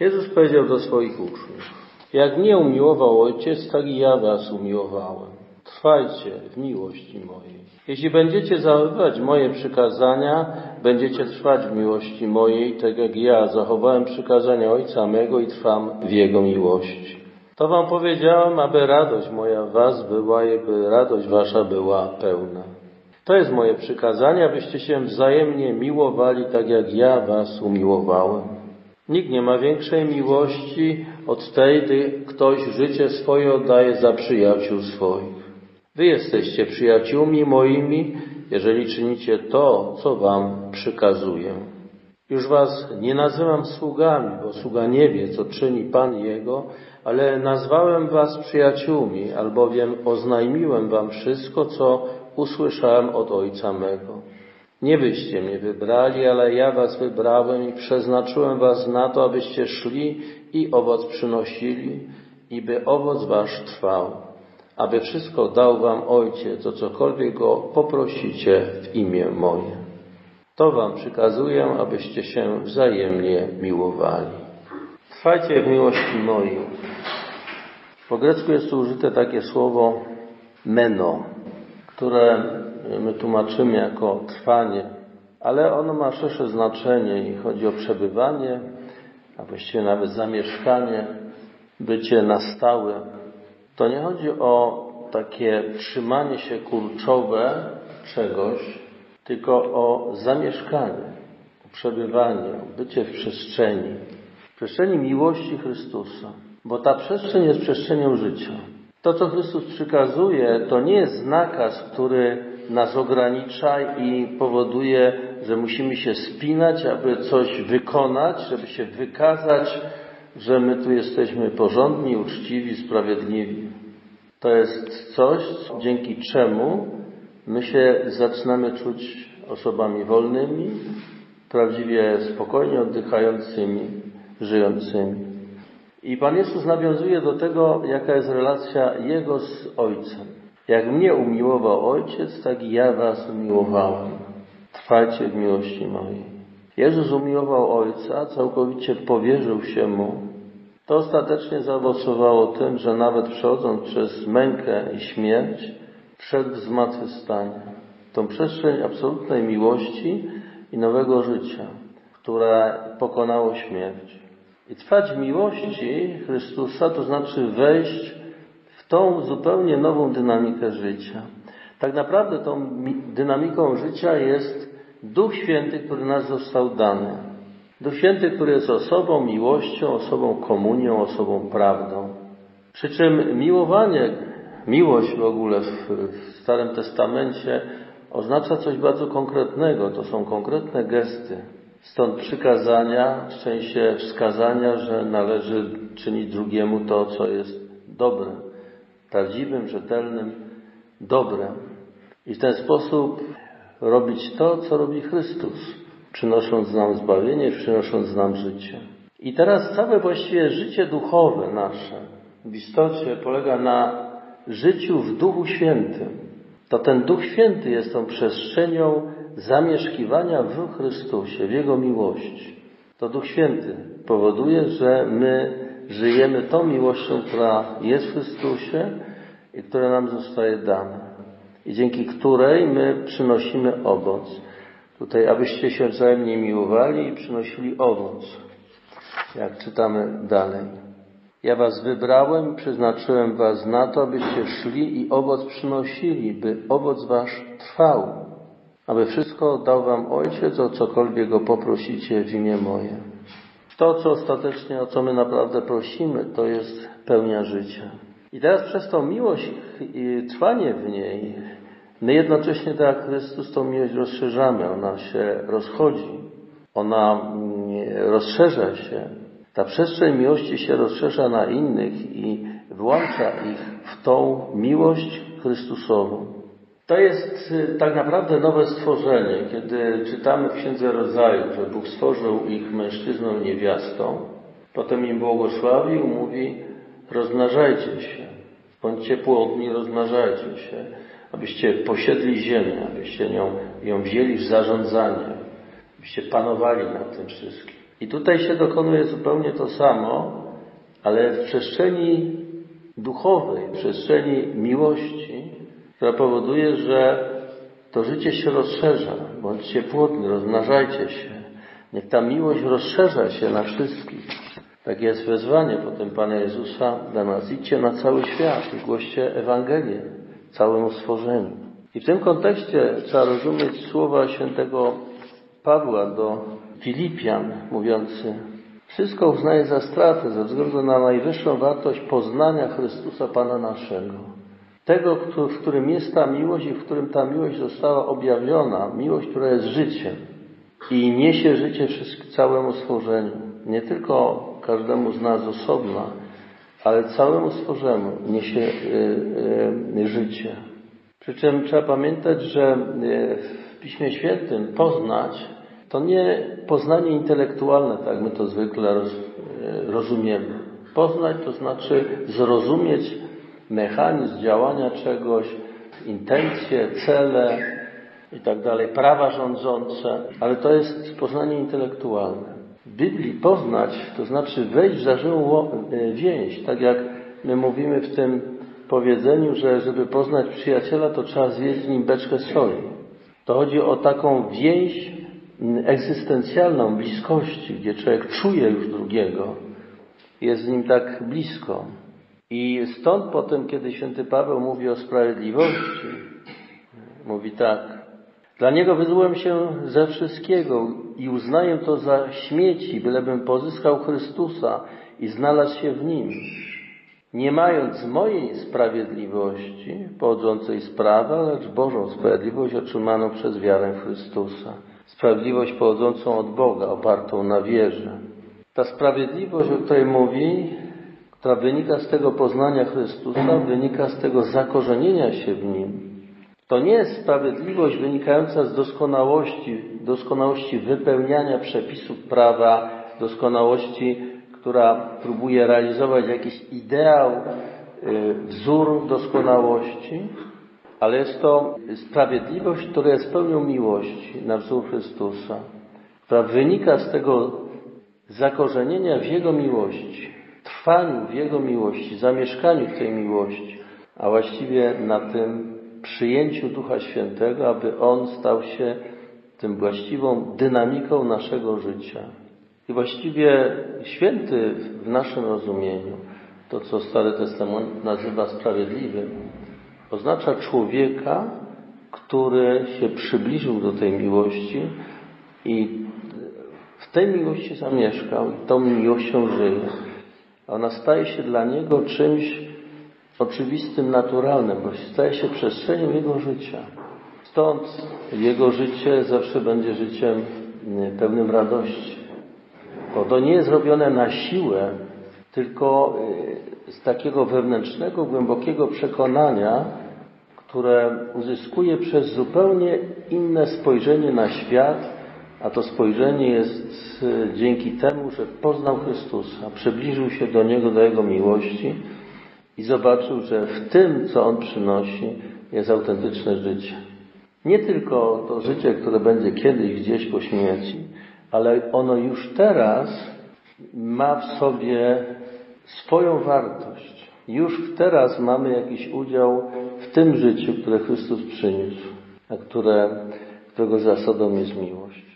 Jezus powiedział do swoich uczniów, jak mnie umiłował Ojciec, tak i ja was umiłowałem. Trwajcie w miłości mojej. Jeśli będziecie zachowywać moje przykazania, będziecie trwać w miłości mojej, tak jak ja zachowałem przykazania Ojca mego i trwam w Jego miłości. To wam powiedziałem, aby radość moja w was była i by radość wasza była pełna. To jest moje przykazanie, abyście się wzajemnie miłowali, tak jak ja was umiłowałem. Nikt nie ma większej miłości od tej, gdy ktoś życie swoje oddaje za przyjaciół swoich. Wy jesteście przyjaciółmi moimi, jeżeli czynicie to, co wam przykazuję. Już was nie nazywam sługami, bo sługa nie wie, co czyni Pan Jego, ale nazwałem was przyjaciółmi, albowiem oznajmiłem wam wszystko, co usłyszałem od Ojca mego. Nie byście mnie wybrali, ale ja was wybrałem i przeznaczyłem was na to, abyście szli i owoc przynosili, i by owoc wasz trwał, aby wszystko dał wam Ojciec, o cokolwiek go poprosicie w imię moje. To wam przykazuję, abyście się wzajemnie miłowali. Trwajcie w miłości mojej. Po grecku jest tu użyte takie słowo meno, które my tłumaczymy jako trwanie, ale ono ma szersze znaczenie i chodzi o przebywanie, a właściwie nawet zamieszkanie, bycie na stałe. To nie chodzi o takie trzymanie się kurczowe czegoś, tylko o zamieszkanie, o przebywanie, o bycie w przestrzeni, w przestrzeni miłości Chrystusa, bo ta przestrzeń jest przestrzenią życia. To, co Chrystus przykazuje, to nie jest nakaz, który nas ogranicza i powoduje, że musimy się spinać, aby coś wykonać, żeby się wykazać, że my tu jesteśmy porządni, uczciwi, sprawiedliwi. To jest coś, dzięki czemu my się zaczynamy czuć osobami wolnymi, prawdziwie spokojnie oddychającymi, żyjącymi. I Pan Jezus nawiązuje do tego, jaka jest relacja Jego z Ojcem. Jak mnie umiłował Ojciec, tak i ja was umiłowałem. Trwajcie w miłości mojej. Jezus umiłował Ojca, całkowicie powierzył się Mu. To ostatecznie zaowocowało tym, że nawet przechodząc przez mękę i śmierć, w zmartwychwstanie. Tą przestrzeń absolutnej miłości i nowego życia, które pokonało śmierć. I trwać w miłości Chrystusa to znaczy wejść w tą zupełnie nową dynamikę życia. Tak naprawdę tą dynamiką życia jest Duch Święty, który nas został dany. Duch Święty, który jest osobą miłością, osobą komunią, osobą prawdą. Przy czym miłowanie, miłość w ogóle w, Starym Testamencie oznacza coś bardzo konkretnego. To są konkretne gesty. Stąd przykazania, w sensie wskazania, że należy czynić drugiemu to, co jest dobre, prawdziwym, rzetelnym, dobrem. I w ten sposób robić to, co robi Chrystus, przynosząc nam zbawienie, przynosząc nam życie. I teraz całe właściwie życie duchowe nasze w istocie polega na życiu w Duchu Świętym. To ten Duch Święty jest tą przestrzenią zamieszkiwania w Chrystusie, w Jego miłości. To Duch Święty powoduje, że my żyjemy tą miłością, która jest w Chrystusie i która nam zostaje dana. I dzięki której my przynosimy owoc. Tutaj, abyście się wzajemnie miłowali i przynosili owoc. Jak czytamy dalej. Ja was wybrałem, przeznaczyłem was na to, abyście szli i owoc przynosili, by owoc wasz trwał aby wszystko dał wam Ojciec, o cokolwiek go poprosicie w imię moje. To, co ostatecznie, o co my naprawdę prosimy, to jest pełnia życia. I teraz przez tą miłość i trwanie w niej, my jednocześnie, tak jak Chrystus, tą miłość rozszerzamy. Ona się rozchodzi. Ona mm, rozszerza się. Ta przestrzeń miłości się rozszerza na innych i włącza ich w tą miłość Chrystusową. To jest y, tak naprawdę nowe stworzenie. Kiedy czytamy w Księdze Rodzaju, że Bóg stworzył ich mężczyzną i niewiastą, potem im błogosławił, mówi rozmnażajcie się, bądźcie płodni, rozmnażajcie się, abyście posiedli ziemię, abyście nią, ją wzięli w zarządzanie, abyście panowali nad tym wszystkim. I tutaj się dokonuje zupełnie to samo, ale w przestrzeni duchowej, w przestrzeni miłości, która powoduje, że to życie się rozszerza. Bądźcie płodni, rozmnażajcie się. Niech ta miłość rozszerza się na wszystkich. Tak jest wezwanie potem Pana Jezusa dla nas. Idźcie na cały świat i głoście Ewangelię całemu stworzeniu. I w tym kontekście trzeba rozumieć słowa świętego Pawła do Filipian, mówiący wszystko uznaję za stratę ze względu na najwyższą wartość poznania Chrystusa Pana naszego. Tego, w którym jest ta miłość i w którym ta miłość została objawiona. Miłość, która jest życiem i niesie życie całemu stworzeniu. Nie tylko każdemu z nas osobna, ale całemu stworzeniu niesie y, y, życie. Przy czym trzeba pamiętać, że y, w Piśmie Świętym poznać to nie poznanie intelektualne, tak my to zwykle roz, rozumiemy. Poznać to znaczy zrozumieć mechanizm działania czegoś, intencje, cele i tak dalej, prawa rządzące, ale to jest poznanie intelektualne. W Biblii poznać to znaczy wejść w zażyłą e, więź, tak jak my mówimy w tym powiedzeniu, że żeby poznać przyjaciela, to trzeba zjeść z nim beczkę soli. To chodzi o taką więź egzystencjalną bliskości, gdzie człowiek czuje już drugiego, jest z nim tak blisko. I stąd potem, kiedy święty Paweł mówi o sprawiedliwości, mówi tak. Dla niego wyzułem się ze wszystkiego i uznaję to za śmieci, bylebym pozyskał Chrystusa i znalazł się w nim. Nie mając mojej sprawiedliwości pochodzącej z prawa, lecz Bożą sprawiedliwość otrzymaną przez wiarę Chrystusa. Sprawiedliwość pochodzącą od Boga, opartą na wierze. Ta sprawiedliwość, o której mówi, która wynika z tego poznania Chrystusa, wynika z tego zakorzenienia się w Nim. To nie jest sprawiedliwość wynikająca z doskonałości, doskonałości wypełniania przepisów prawa, doskonałości, która próbuje realizować jakiś ideał, y, wzór doskonałości, ale jest to sprawiedliwość, która jest pełnią miłości na wzór Chrystusa, która wynika z tego zakorzenienia w Jego miłości trwaniu w Jego miłości, zamieszkaniu w tej miłości, a właściwie na tym przyjęciu Ducha Świętego, aby On stał się tym właściwą dynamiką naszego życia. I właściwie święty w naszym rozumieniu, to co Stary Testament nazywa sprawiedliwym, oznacza człowieka, który się przybliżył do tej miłości i w tej miłości zamieszkał i tą miłością żyje. Ona staje się dla niego czymś oczywistym, naturalnym, bo staje się przestrzenią jego życia. Stąd jego życie zawsze będzie życiem pełnym radości. Bo to nie jest robione na siłę, tylko y, z takiego wewnętrznego, głębokiego przekonania, które uzyskuje przez zupełnie inne spojrzenie na świat, a to spojrzenie jest e, dzięki temu, że poznał Chrystusa, przybliżył się do Niego, do Jego miłości i zobaczył, że w tym, co On przynosi, jest autentyczne życie. Nie tylko to życie, które będzie kiedyś gdzieś po śmierci, ale ono już teraz ma w sobie swoją wartość. Już teraz mamy jakiś udział w tym życiu, które Chrystus przyniósł, a które, którego zasadą jest miłość.